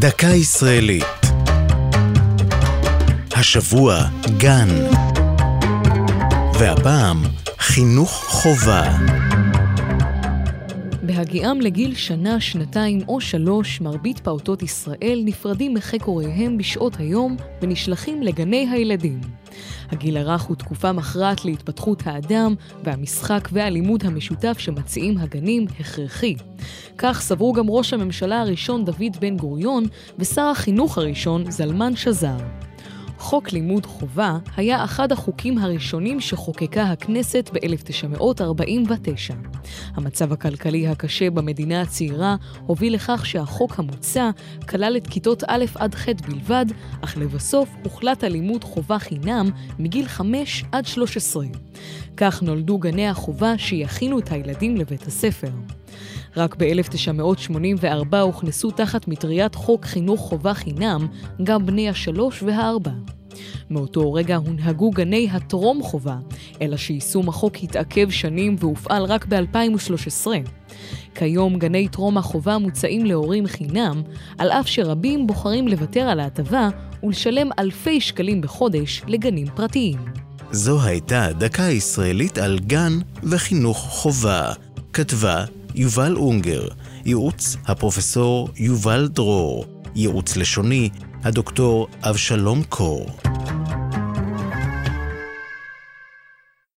דקה ישראלית. השבוע גן. והפעם חינוך חובה. בהגיעם לגיל שנה, שנתיים או שלוש, מרבית פעוטות ישראל נפרדים מחיק הוריהם בשעות היום ונשלחים לגני הילדים. הגיל הרך הוא תקופה מכרעת להתפתחות האדם, והמשחק והלימוד המשותף שמציעים הגנים הכרחי. כך סברו גם ראש הממשלה הראשון דוד בן גוריון ושר החינוך הראשון זלמן שזר. חוק לימוד חובה היה אחד החוקים הראשונים שחוקקה הכנסת ב-1949. המצב הכלכלי הקשה במדינה הצעירה הוביל לכך שהחוק המוצע כלל את כיתות א' עד ח' בלבד, אך לבסוף הוחלט על לימוד חובה חינם מגיל 5 עד 13. כך נולדו גני החובה שיכינו את הילדים לבית הספר. רק ב-1984 הוכנסו תחת מטריית חוק חינוך חובה חינם גם בני השלוש והארבע. מאותו רגע הונהגו גני הטרום חובה, אלא שיישום החוק התעכב שנים והופעל רק ב-2013. כיום גני טרום החובה מוצעים להורים חינם, על אף שרבים בוחרים לוותר על ההטבה ולשלם אלפי שקלים בחודש לגנים פרטיים. זו הייתה דקה ישראלית על גן וחינוך חובה. כתבה יובל אונגר, ייעוץ הפרופסור יובל דרור, ייעוץ לשוני הדוקטור אבשלום קור.